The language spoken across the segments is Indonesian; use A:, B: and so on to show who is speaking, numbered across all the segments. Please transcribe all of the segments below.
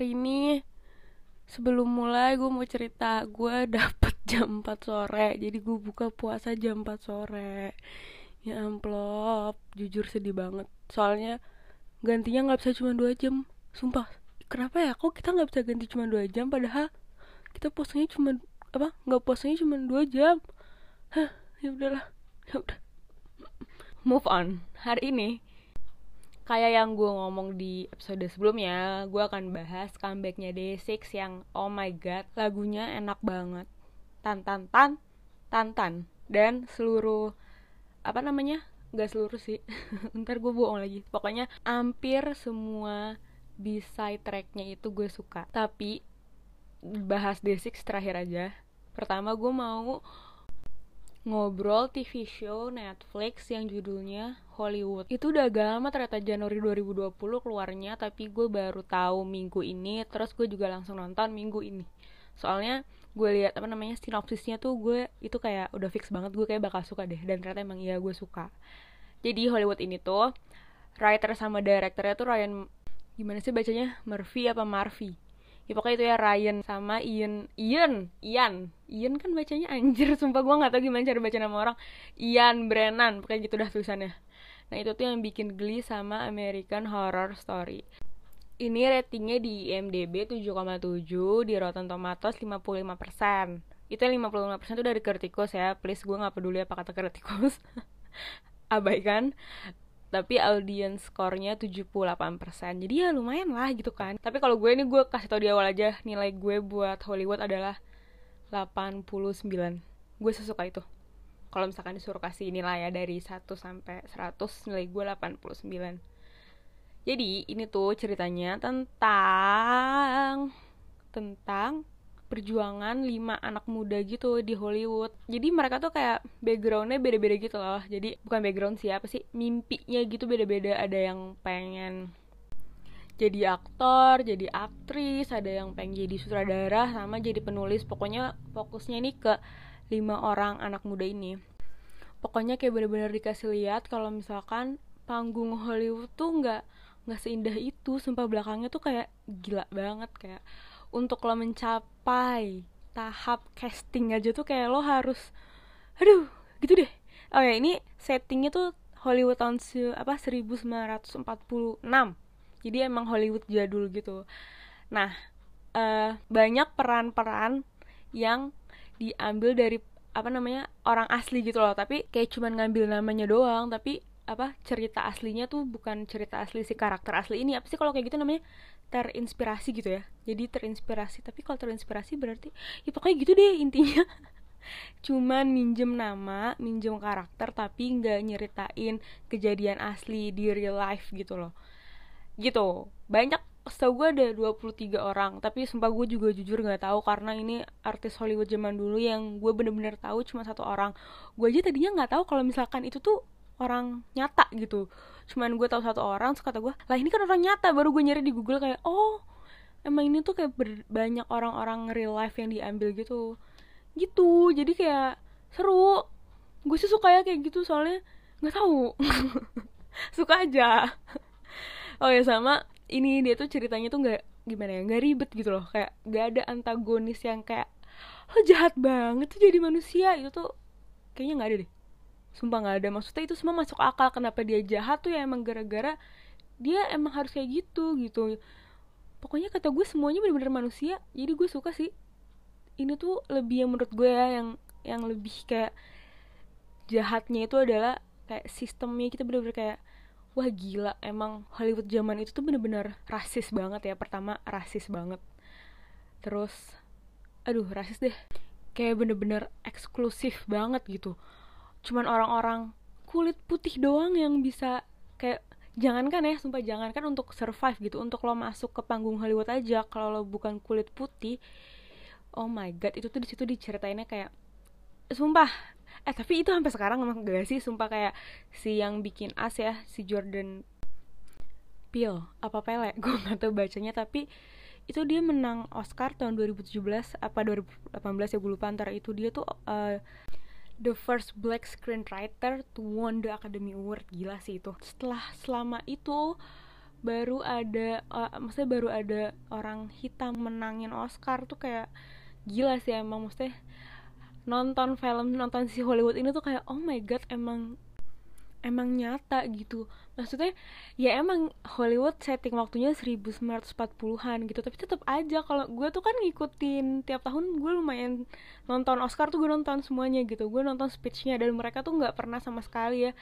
A: hari ini sebelum mulai gue mau cerita gue dapet jam 4 sore jadi gue buka puasa jam 4 sore. Ya amplop jujur sedih banget. Soalnya gantinya nggak bisa cuma dua jam. Sumpah kenapa ya? Kok kita nggak bisa ganti cuma dua jam padahal kita puasanya cuma apa nggak puasanya cuma dua jam? Hah ya udahlah ya udah. Move on. Hari ini kayak yang gue ngomong di episode sebelumnya gue akan bahas comebacknya Day6 yang oh my god lagunya enak banget. Tan tan tan tan tan. Dan seluruh apa namanya? Nggak seluruh sih. Ntar gue bohong lagi. Pokoknya hampir semua B-side tracknya itu gue suka. Tapi bahas Day6 terakhir aja. Pertama gue mau ngobrol TV show Netflix yang judulnya Hollywood. Itu udah agak lama ternyata Januari 2020 keluarnya tapi gue baru tahu minggu ini terus gue juga langsung nonton minggu ini. Soalnya gue lihat apa namanya sinopsisnya tuh gue itu kayak udah fix banget gue kayak bakal suka deh dan ternyata emang iya gue suka. Jadi Hollywood ini tuh writer sama directornya tuh Ryan gimana sih bacanya? Murphy apa Murphy ya pokoknya itu ya Ryan sama Ian. Ian Ian. Ian kan bacanya anjir sumpah gue nggak tahu gimana cara baca nama orang. Ian Brennan pokoknya gitu dah tulisannya. Nah itu tuh yang bikin Glee sama American Horror Story. Ini ratingnya di IMDb 7,7 di Rotten Tomatoes 55% itu 55% itu dari kritikus ya. Please gue nggak peduli apa kata kritikus abaikan tapi audience skornya 78% jadi ya lumayan lah gitu kan. Tapi kalau gue ini gue kasih tau di awal aja nilai gue buat Hollywood adalah 89 gue sesuka itu. Kalau misalkan disuruh kasih nilai ya dari 1 sampai 100 nilai gue 89 jadi ini tuh ceritanya tentang tentang perjuangan lima anak muda gitu di Hollywood. Jadi mereka tuh kayak backgroundnya beda-beda gitu loh. Jadi bukan background sih apa sih mimpinya gitu beda-beda. Ada yang pengen jadi aktor, jadi aktris, ada yang pengen jadi sutradara, sama jadi penulis. Pokoknya fokusnya ini ke lima orang anak muda ini. Pokoknya kayak bener-bener dikasih lihat kalau misalkan panggung Hollywood tuh nggak nggak seindah itu, sumpah belakangnya tuh kayak gila banget. Kayak untuk lo mencapai tahap casting aja tuh kayak lo harus aduh gitu deh. Oh ya ini settingnya tuh Hollywood tahun apa 1946 jadi emang Hollywood jadul gitu. Nah uh, banyak peran-peran yang diambil dari apa namanya orang asli gitu loh. Tapi kayak cuman ngambil namanya doang tapi apa cerita aslinya tuh bukan cerita asli si karakter asli ini. Apa sih kalau kayak gitu namanya? Terinspirasi gitu ya. Jadi terinspirasi. Tapi kalau terinspirasi berarti ya pokoknya gitu deh intinya. Cuman minjem nama minjem karakter tapi nggak nyeritain kejadian asli di real life gitu loh. Gitu. Banyak setahu gue ada 23 orang. Tapi sumpah gue juga jujur nggak tahu karena ini artis Hollywood zaman dulu yang gue bener-bener tahu cuma satu orang. Gue aja tadinya nggak tahu kalau misalkan itu tuh orang nyata gitu. Cuman gue tahu satu orang terus kata gue lah ini kan orang nyata. Baru gue nyari di Google kayak oh emang ini tuh kayak banyak orang-orang real life yang diambil gitu. Gitu. Jadi kayak seru. Gue sih suka ya kayak gitu soalnya nggak tahu. Suka aja. Oh ya sama ini dia tuh ceritanya tuh nggak gimana ya nggak ribet gitu loh. Kayak nggak ada antagonis yang kayak oh jahat banget tuh jadi manusia. Itu tuh kayaknya nggak ada deh sumpah nggak ada. Maksudnya itu semua masuk akal. Kenapa dia jahat tuh ya emang gara-gara dia emang harus kayak gitu gitu. Pokoknya kata gue semuanya bener-bener manusia. Jadi gue suka sih. Ini tuh lebih yang menurut gue ya yang yang lebih kayak jahatnya itu adalah kayak sistemnya kita bener-bener kayak wah gila emang Hollywood zaman itu tuh bener-bener rasis banget ya. Pertama rasis banget. Terus aduh rasis deh. Kayak bener-bener eksklusif banget gitu cuman orang-orang kulit putih doang yang bisa kayak jangankan ya sumpah jangankan untuk survive gitu untuk lo masuk ke panggung Hollywood aja kalau lo bukan kulit putih oh my god itu tuh di situ diceritainnya kayak sumpah eh tapi itu sampai sekarang emang gak sih sumpah kayak si yang bikin as ya si Jordan Peele apa Pele gue gak tau bacanya tapi itu dia menang Oscar tahun 2017 apa 2018 ya gue lupa antara itu dia tuh uh, the first black screenwriter to won the Academy Award. Gila sih itu. Setelah selama itu baru ada uh, maksudnya baru ada orang hitam menangin Oscar tuh kayak gila sih emang. Maksudnya nonton film nonton si Hollywood ini tuh kayak oh my god emang emang nyata gitu maksudnya ya emang Hollywood setting waktunya 1940-an gitu tapi tetap aja kalau gue tuh kan ngikutin tiap tahun gue lumayan nonton Oscar tuh gue nonton semuanya gitu. Gue nonton speechnya dan mereka tuh nggak pernah sama sekali ya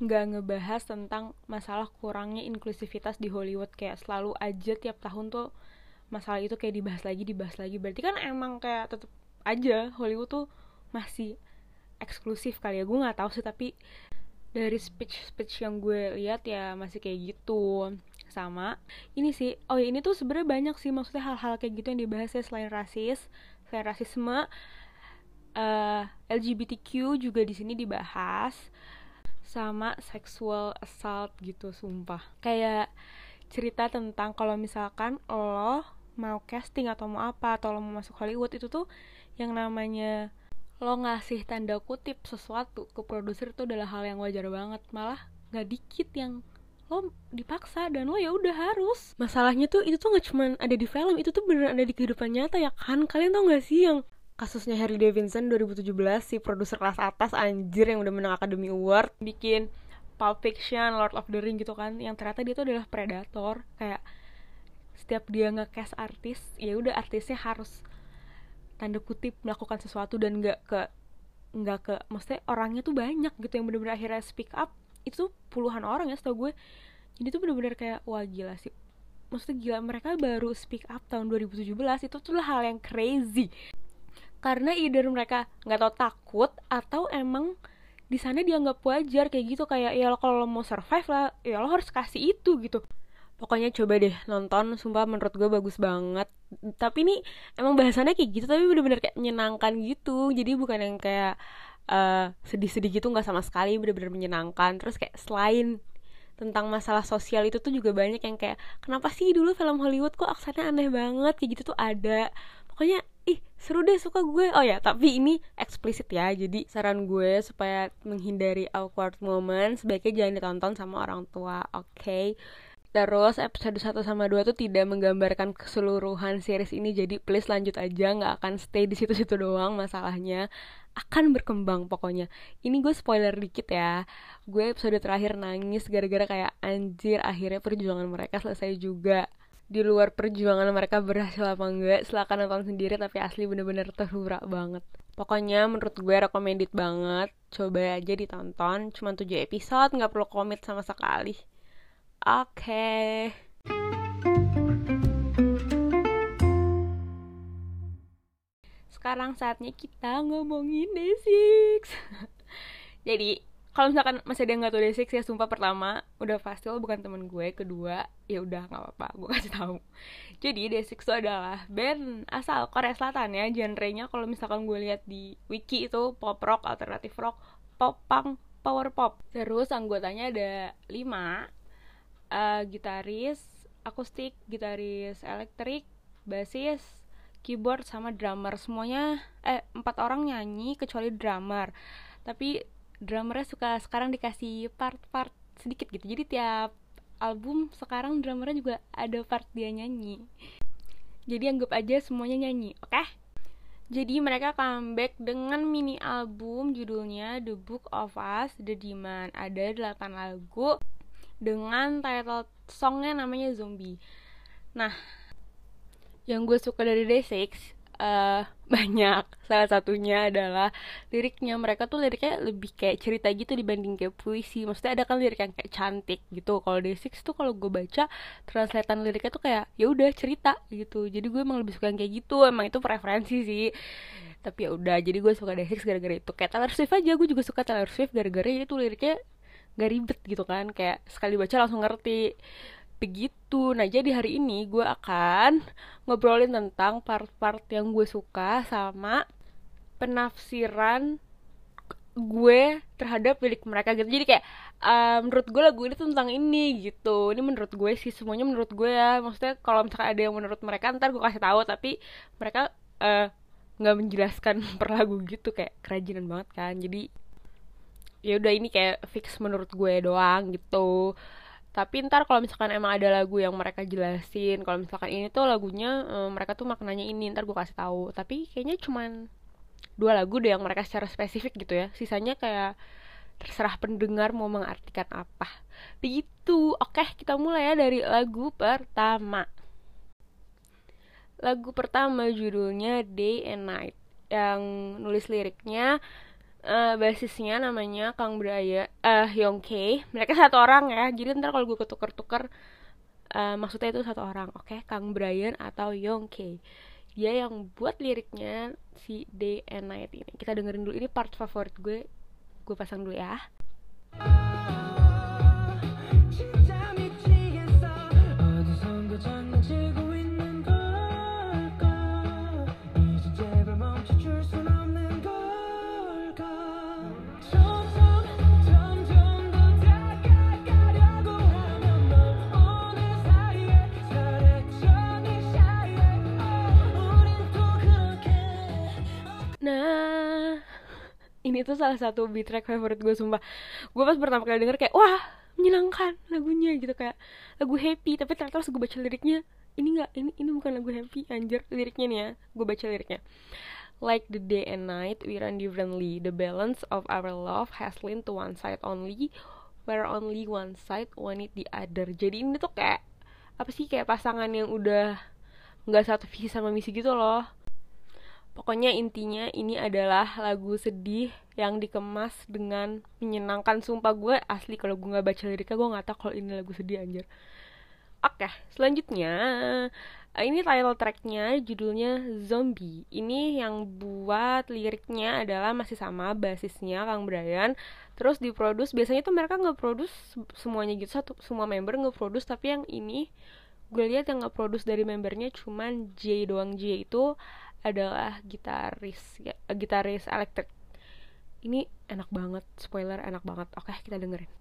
A: nggak ngebahas tentang masalah kurangnya inklusivitas di Hollywood. Kayak selalu aja tiap tahun tuh masalah itu kayak dibahas lagi dibahas lagi. Berarti kan emang kayak tetep aja Hollywood tuh masih eksklusif kali ya. Gue nggak tahu sih tapi dari speech speech yang gue lihat ya masih kayak gitu. Sama ini sih oh ya ini tuh sebenarnya banyak sih maksudnya hal-hal kayak gitu yang dibahas ya selain rasis selain rasisme uh, LGBTQ juga di sini dibahas sama sexual assault gitu sumpah. Kayak cerita tentang kalau misalkan lo mau casting atau mau apa atau lo mau masuk Hollywood itu tuh yang namanya lo ngasih tanda kutip sesuatu ke produser itu adalah hal yang wajar banget. Malah nggak dikit yang lo dipaksa dan lo ya udah harus. Masalahnya tuh itu tuh nggak cuma ada di film itu tuh beneran ada di kehidupan nyata ya kan? Kalian tau gak sih yang kasusnya Harry Davidson 2017 si produser kelas atas anjir yang udah menang Academy Award bikin Pulp Fiction, Lord of the Ring gitu kan yang ternyata dia tuh adalah predator. Kayak setiap dia nge-cast artis ya udah artisnya harus tanda kutip melakukan sesuatu dan nggak ke nggak ke maksudnya orangnya tuh banyak gitu yang bener-bener akhirnya speak up itu puluhan orang ya setahu gue. Jadi tuh bener-bener kayak wah gila sih. Maksudnya gila mereka baru speak up tahun 2017 itu tuh hal yang crazy. Karena either mereka nggak tau takut atau emang di sana dianggap wajar kayak gitu kayak ya kalau mau survive lah ya lo harus kasih itu gitu pokoknya coba deh nonton sumpah menurut gue bagus banget. Tapi ini emang bahasannya kayak gitu tapi bener-bener kayak menyenangkan gitu. Jadi bukan yang kayak uh, sedih-sedih gitu nggak sama sekali bener-bener menyenangkan. Terus kayak selain tentang masalah sosial itu tuh juga banyak yang kayak kenapa sih dulu film Hollywood kok aksennya aneh banget? Kayak gitu tuh ada. Pokoknya ih seru deh suka gue. Oh ya tapi ini eksplisit ya. Jadi saran gue supaya menghindari awkward moment sebaiknya jangan ditonton sama orang tua oke? okay? Terus episode 1 sama 2 tuh tidak menggambarkan keseluruhan series ini Jadi please lanjut aja nggak akan stay di situ-situ doang masalahnya. Akan berkembang pokoknya. Ini gue spoiler dikit ya. Gue episode terakhir nangis gara-gara kayak anjir akhirnya perjuangan mereka selesai juga. Di luar perjuangan mereka berhasil apa enggak silahkan nonton sendiri tapi asli bener-bener terhura banget. Pokoknya menurut gue recommended banget. Coba aja ditonton cuma 7 episode nggak perlu komit sama sekali oke. Okay. sekarang saatnya kita ngomongin Day6 jadi kalau misalkan masih ada yang nggak tahu Day6 ya sumpah pertama udah pasti lo bukan temen gue kedua ya udah nggak apa-apa gue kasih tahu. Jadi Day6 itu adalah band asal Korea Selatan ya genrenya kalau misalkan gue lihat di wiki itu pop rock alternatif rock pop punk power pop. Terus anggotanya ada lima uh, gitaris akustik gitaris elektrik basis keyboard sama drummer. Semuanya eh empat orang nyanyi kecuali drummer. Tapi drummernya suka sekarang dikasih part-part sedikit gitu. Jadi tiap album sekarang drummernya juga ada part dia nyanyi. Jadi anggap aja semuanya nyanyi oke? Okay? jadi mereka comeback dengan mini album judulnya The Book of Us The Demand. Ada 8 lagu dengan title songnya namanya Zombie. Nah yang gue suka dari Day6 uh, banyak. Salah satunya adalah liriknya. Mereka tuh liriknya lebih kayak cerita gitu dibanding kayak puisi. Maksudnya ada kan lirik yang kayak cantik gitu. Kalau Day6 tuh kalau gue baca translatean liriknya tuh kayak ya udah cerita gitu. Jadi gue emang lebih suka yang kayak gitu. Emang itu preferensi sih. Tapi ya udah jadi gue suka Day6 gara-gara itu. Kayak Taylor Swift aja gue juga suka Taylor Swift gara-gara itu liriknya gak ribet gitu kan kayak sekali baca langsung ngerti begitu. Nah, jadi hari ini gue akan ngobrolin tentang part-part yang gue suka sama penafsiran gue terhadap milik mereka gitu. Jadi kayak uh, menurut gue lagu ini tentang ini gitu. Ini menurut gue sih semuanya menurut gue ya. Maksudnya kalau misalkan ada yang menurut mereka ntar gue kasih tahu tapi mereka uh, nggak menjelaskan per lagu gitu kayak kerajinan banget kan. Jadi ya udah ini kayak fix menurut gue doang gitu. Tapi ntar kalau misalkan emang ada lagu yang mereka jelasin kalau misalkan ini tuh lagunya um, mereka tuh maknanya ini ntar gue kasih tahu. Tapi kayaknya cuman dua lagu deh yang mereka secara spesifik gitu ya. Sisanya kayak terserah pendengar mau mengartikan apa. Begitu. Oke kita mulai ya dari lagu pertama. Lagu pertama judulnya Day and Night yang nulis liriknya uh, basisnya namanya Kang Braya uh, Yongke mereka satu orang ya jadi ntar kalau gue ketuker-tuker uh, maksudnya itu satu orang oke? Okay? Kang Brian atau Yongke dia yang buat liriknya si Day and Night ini. Kita dengerin dulu ini part favorit gue. Gue pasang dulu ya tuh salah satu beat track favorit gue sumpah. Gue pas pertama kali denger kayak wah menyenangkan lagunya gitu kayak lagu happy. Tapi ternyata pas gue baca liriknya ini nggak ini ini bukan lagu happy anjir. Liriknya nih ya gue baca liriknya. Like the day and night we run differently the balance of our love has leaned to one side only where only one side wanted the other. Jadi ini tuh kayak apa sih kayak pasangan yang udah nggak satu visi sama misi gitu loh Pokoknya intinya ini adalah lagu sedih yang dikemas dengan menyenangkan. Sumpah gue asli kalau gue nggak baca liriknya gue nggak tahu kalau ini lagu sedih anjir. Oke, selanjutnya eh, ini title tracknya judulnya Zombie. Ini yang buat liriknya adalah masih sama basisnya Kang Brian. Terus diproduce biasanya tuh mereka nggak produce semuanya gitu satu semua member nggak produce tapi yang ini gue lihat yang nggak produce dari membernya cuman J doang J itu adalah gitaris ya, gitaris elektrik. Ini enak banget spoiler enak banget. Oke kita dengerin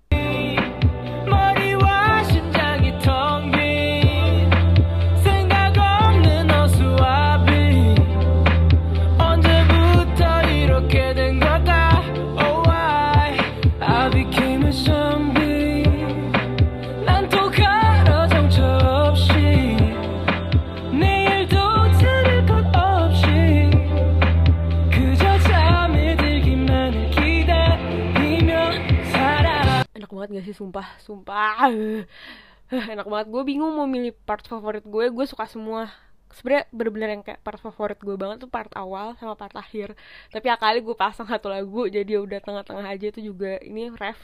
A: sumpah. Sumpah enak banget. Gue bingung mau milih part favorit gue. Gue suka semua. Sebenarnya bener-bener yang kayak part favorit gue banget tuh part awal sama part akhir. Tapi kali gue pasang satu lagu jadi ya udah tengah-tengah aja. Itu juga ini ref.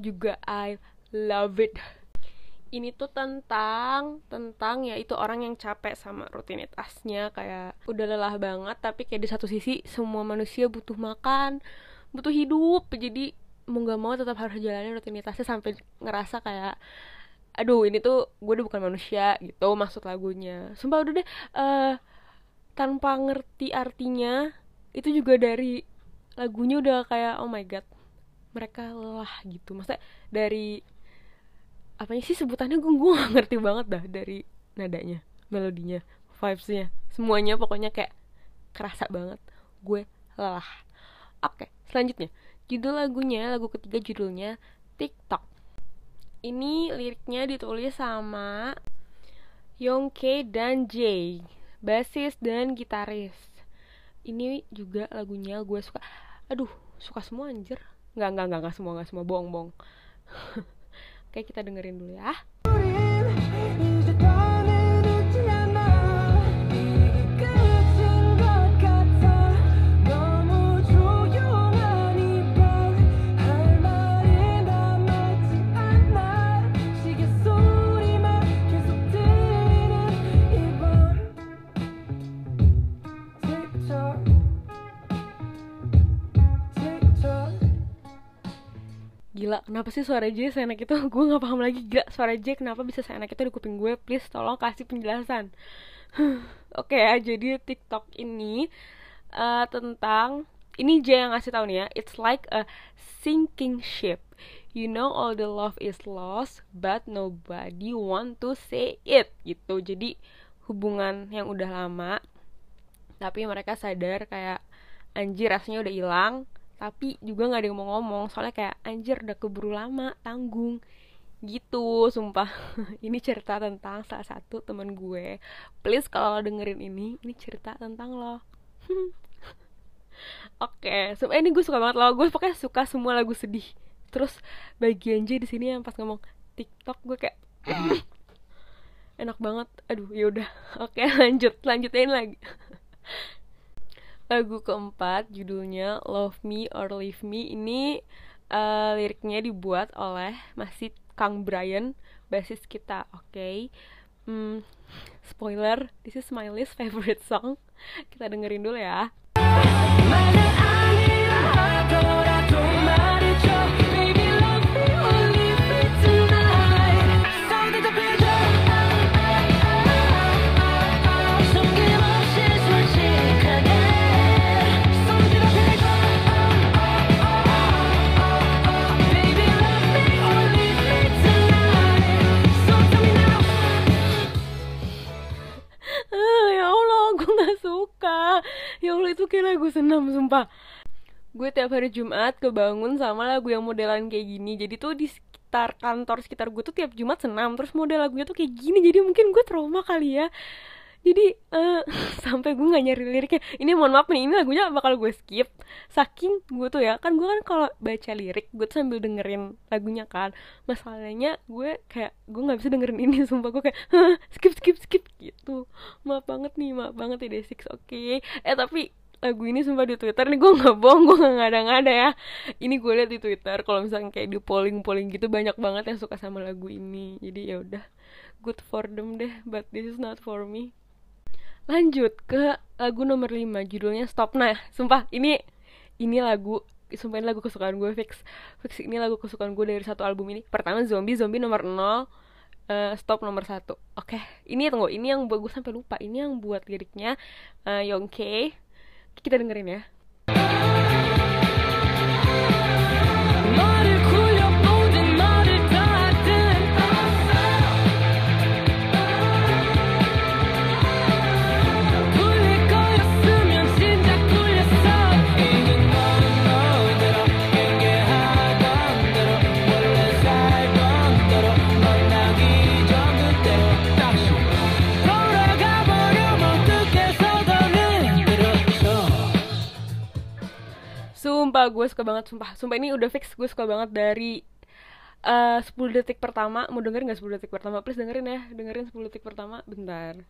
A: Juga I love it. Ini tuh tentang tentang ya itu orang yang capek sama rutinitasnya. Kayak udah lelah banget tapi kayak di satu sisi semua manusia butuh makan butuh hidup. Jadi mau gak mau tetap harus jalanin rutinitasnya sampai ngerasa kayak aduh ini tuh gue udah bukan manusia gitu maksud lagunya. Sumpah udah deh uh, tanpa ngerti artinya itu juga dari lagunya udah kayak oh my god mereka lelah gitu. Maksudnya dari apa sih sebutannya? Gue gue gak ngerti banget dah dari nadanya melodinya vibesnya. Semuanya pokoknya kayak kerasa banget gue lelah. Oke selanjutnya Judul lagunya, lagu ketiga judulnya TikTok. Ini liriknya ditulis sama Yongke dan Jay, basis dan gitaris. Ini juga lagunya gue suka. Aduh, suka semua anjir. Nggak, nggak, nggak, nggak semua, nggak semua, bohong-bohong. Oke, kita dengerin dulu ya. Gila kenapa sih suara J seenak itu? Gue nggak paham lagi gila suara J kenapa bisa seenak itu di kuping gue? Please tolong kasih penjelasan. Oke okay, ya jadi TikTok ini uh, tentang ini J yang ngasih tahu nih ya it's like a sinking ship. You know all the love is lost but nobody want to say it gitu. Jadi hubungan yang udah lama tapi mereka sadar kayak anjir rasanya udah hilang tapi juga nggak ada yang mau ngomong soalnya kayak anjir udah keburu lama tanggung gitu sumpah ini cerita tentang salah satu temen gue please kalau lo dengerin ini ini cerita tentang lo Oke, okay. ini gue suka banget lo. Gue pokoknya suka semua lagu sedih. Terus bagian J di sini yang pas ngomong TikTok gue kayak enak banget. Aduh, yaudah. Oke, okay, lanjut, lanjutin lagi. Lagu keempat judulnya Love Me or Leave Me ini uh, liriknya dibuat oleh masih Kang Brian, basis kita, oke? Okay? Hmm, spoiler, this is my least favorite song. Kita dengerin dulu ya. ya Kayak lagu senam sumpah. Gue tiap hari Jumat kebangun sama lagu yang modelan kayak gini. Jadi tuh di sekitar kantor sekitar gue tuh tiap Jumat senam terus model lagunya tuh kayak gini. Jadi mungkin gue trauma kali ya. Jadi uh, sampai gue nggak nyari liriknya. Ini mohon maaf nih ini lagunya bakal gue skip. Saking gue tuh ya kan gue kan kalau baca lirik gue tuh sambil dengerin lagunya kan. Masalahnya gue kayak gue nggak bisa dengerin ini sumpah. Gue kayak skip skip skip gitu. Maaf banget nih maaf banget ya Six oke. Okay. eh tapi lagu ini sumpah di Twitter. Nih gue nggak bohong gue nggak ngada-ngada ya. Ini gue liat di Twitter kalau misalnya kayak di polling-polling gitu banyak banget yang suka sama lagu ini. Jadi ya udah. Good for them deh but this is not for me. Lanjut ke lagu nomor 5 judulnya Stop. Nah sumpah ini ini lagu sumpah ini lagu kesukaan gue fix. Fix ini lagu kesukaan gue dari satu album ini. Pertama Zombie Zombie nomor 0 uh, eh, Stop nomor satu. Oke okay. ini tunggu ini yang buat gue sampai lupa. Ini yang buat liriknya uh, Yongke kita dengerin ya gue suka banget Sumpah. Sumpah ini udah fix Gue suka banget dari uh, eh, 10 detik pertama. Mau dengerin gak 10 detik pertama? Please dengerin ya Dengerin 10 detik pertama Bentar.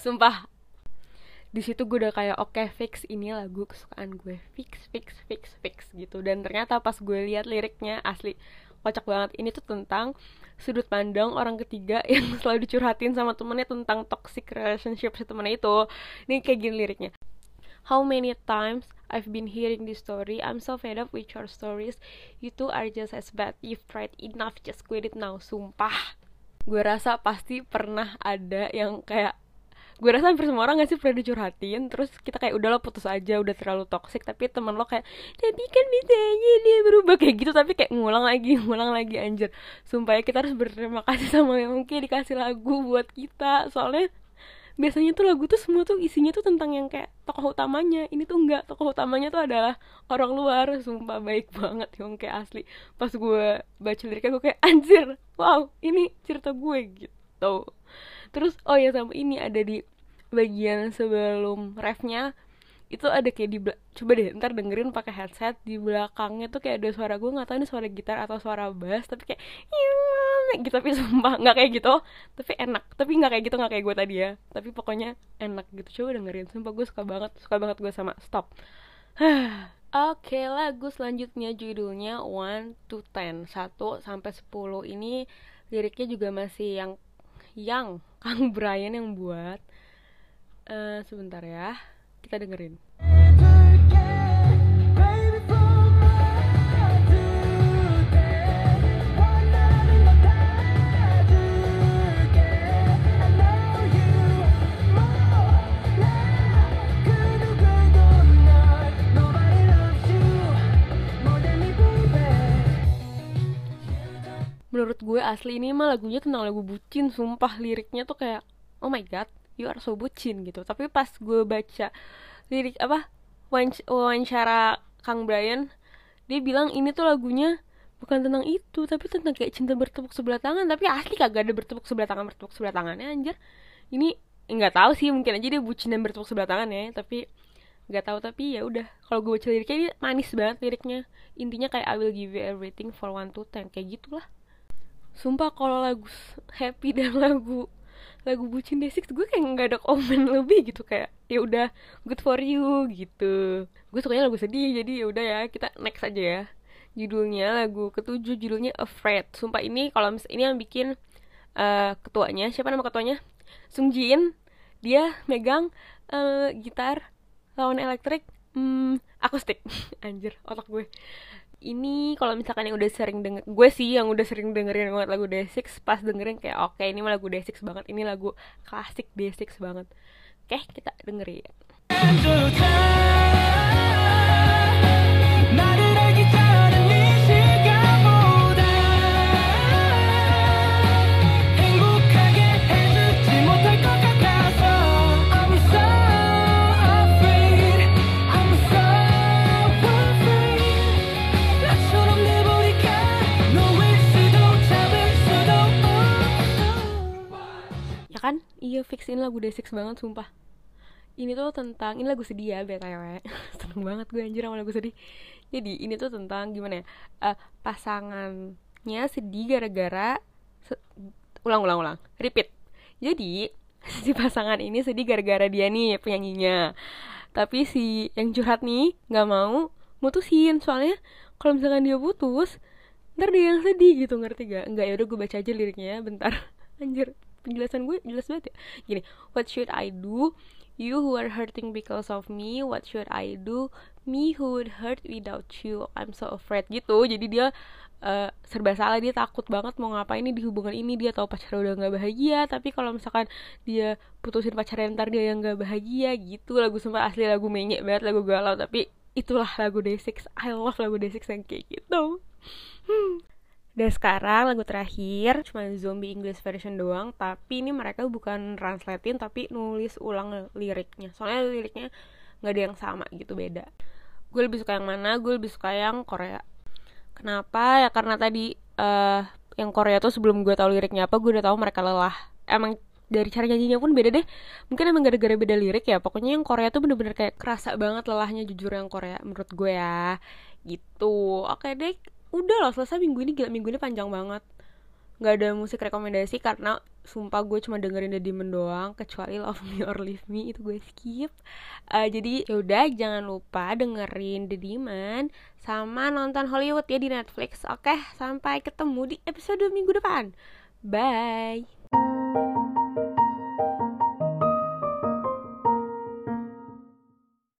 A: Sumpah di situ gue udah kayak oke okay, fix ini lagu kesukaan gue. Fix fix fix fix gitu. Dan ternyata pas gue lihat liriknya asli kocak banget. Ini tuh tentang sudut pandang orang ketiga yang selalu dicurhatin sama temennya tentang toxic relationship si temennya itu. Ini kayak gini liriknya. How many times I've been hearing this story I'm so fed up with your stories. You two are just as bad. You've tried enough. Just quit it now. Sumpah. Gue rasa pasti pernah ada yang kayak gue rasa hampir semua orang gak sih pernah dicurhatin. Terus kita kayak udah lo putus aja udah terlalu toxic. Tapi teman lo kayak tapi kan bisa dia berubah kayak gitu. Tapi kayak ngulang lagi ngulang lagi anjir. Sumpah ya kita harus berterima kasih sama yang mungkin dikasih lagu buat kita. Soalnya biasanya tuh lagu tuh semua tuh isinya tuh tentang yang kayak tokoh utamanya. Ini tuh enggak tokoh utamanya tuh adalah orang luar. Sumpah baik banget yang kayak asli. Pas gue baca liriknya gue kayak anjir wow ini cerita gue gitu terus oh ya sama ini ada di bagian sebelum refnya itu ada kayak di coba deh ntar dengerin pakai headset di belakangnya tuh kayak ada suara gue nggak tahu ini suara gitar atau suara bass tapi kayak gitu tapi sumpah nggak kayak gitu tapi enak tapi nggak kayak gitu nggak kayak gue tadi ya tapi pokoknya enak gitu coba dengerin sumpah gue suka banget suka banget gue sama stop. Oke, okay, lagu selanjutnya judulnya One to Ten, 1 sampai 10 ini liriknya juga masih yang yang Kang Brian yang buat uh, sebentar ya kita dengerin gue asli ini mah lagunya tentang lagu bucin sumpah liriknya tuh kayak oh my god you are so bucin gitu. Tapi pas gue baca lirik apa wawancara Kang Brian dia bilang ini tuh lagunya bukan tentang itu tapi tentang kayak cinta bertepuk sebelah tangan. Tapi asli kagak ada bertepuk sebelah tangan bertepuk sebelah tangannya anjir. Ini nggak tahu sih mungkin aja dia bucin dan bertepuk sebelah tangan ya tapi nggak tahu. Tapi ya udah kalau gue baca liriknya ini manis banget liriknya. Intinya kayak I will give you everything for one to ten kayak gitulah sumpah kalau lagu happy dan lagu lagu bucin desik gue kayak nggak ada komen lebih gitu. Kayak ya udah good for you gitu. Gue sukanya lagu sedih jadi ya udah ya kita next aja ya. Judulnya lagu ketujuh judulnya Afraid. Sumpah ini kalau mis ini yang bikin uh, ketuanya siapa nama ketuanya? Sung Jin dia megang uh, gitar lawan elektrik hmm, akustik. Anjir otak gue ini kalau misalkan yang udah sering denger gue sih yang udah sering dengerin banget lagu D6 pas dengerin kayak oke okay, ini mah lagu D6 banget ini lagu klasik D6 banget. Oke okay, kita dengerin D6 banget sumpah. Ini tuh tentang ini lagu sedih ya btw seneng banget gue anjir sama lagu sedih. Jadi ini tuh tentang gimana ya uh, pasangannya sedih gara-gara se ulang ulang ulang repeat. Jadi si pasangan ini sedih gara-gara dia nih penyanyinya. Tapi si yang curhat nih nggak mau mutusin. Soalnya kalau misalkan dia putus ntar dia yang sedih gitu ngerti gak nggak ya udah gue baca aja liriknya bentar. Anjir penjelasan gue jelas banget ya. Gini what should I do? You who are hurting because of me what should I do? Me who would hurt without you. I'm so afraid gitu. Jadi dia uh, serba salah. Dia takut banget mau ngapain ini di hubungan ini. Dia tahu pacar udah nggak bahagia. Tapi kalau misalkan dia putusin pacarnya ntar dia yang nggak bahagia gitu. Lagu sempat asli lagu menyek banget lagu galau. Tapi itulah lagu Day6 I love lagu Day6 yang kayak gitu. Hmm. Dan sekarang lagu terakhir cuma zombie English version doang Tapi ini mereka bukan translatein tapi nulis ulang liriknya. Soalnya liriknya nggak ada yang sama gitu beda. Gue lebih suka yang mana? Gue lebih suka yang Korea. Kenapa? Ya karena tadi uh, yang Korea tuh sebelum gue tahu liriknya apa Gue udah tahu mereka lelah. Emang dari cara nyanyinya pun beda deh. Mungkin emang gara-gara beda lirik ya. Pokoknya yang Korea tuh bener-bener kayak kerasa banget lelahnya jujur yang Korea Menurut gue ya. Gitu. Oke deh udah loh selesai minggu ini gila minggu ini panjang banget. Nggak ada musik rekomendasi karena sumpah gue cuma dengerin The Demon kecuali Love Me or Leave Me itu gue skip. Uh, jadi yaudah jangan lupa dengerin The Demon sama nonton Hollywood ya di Netflix oke? Sampai ketemu di episode minggu depan. Bye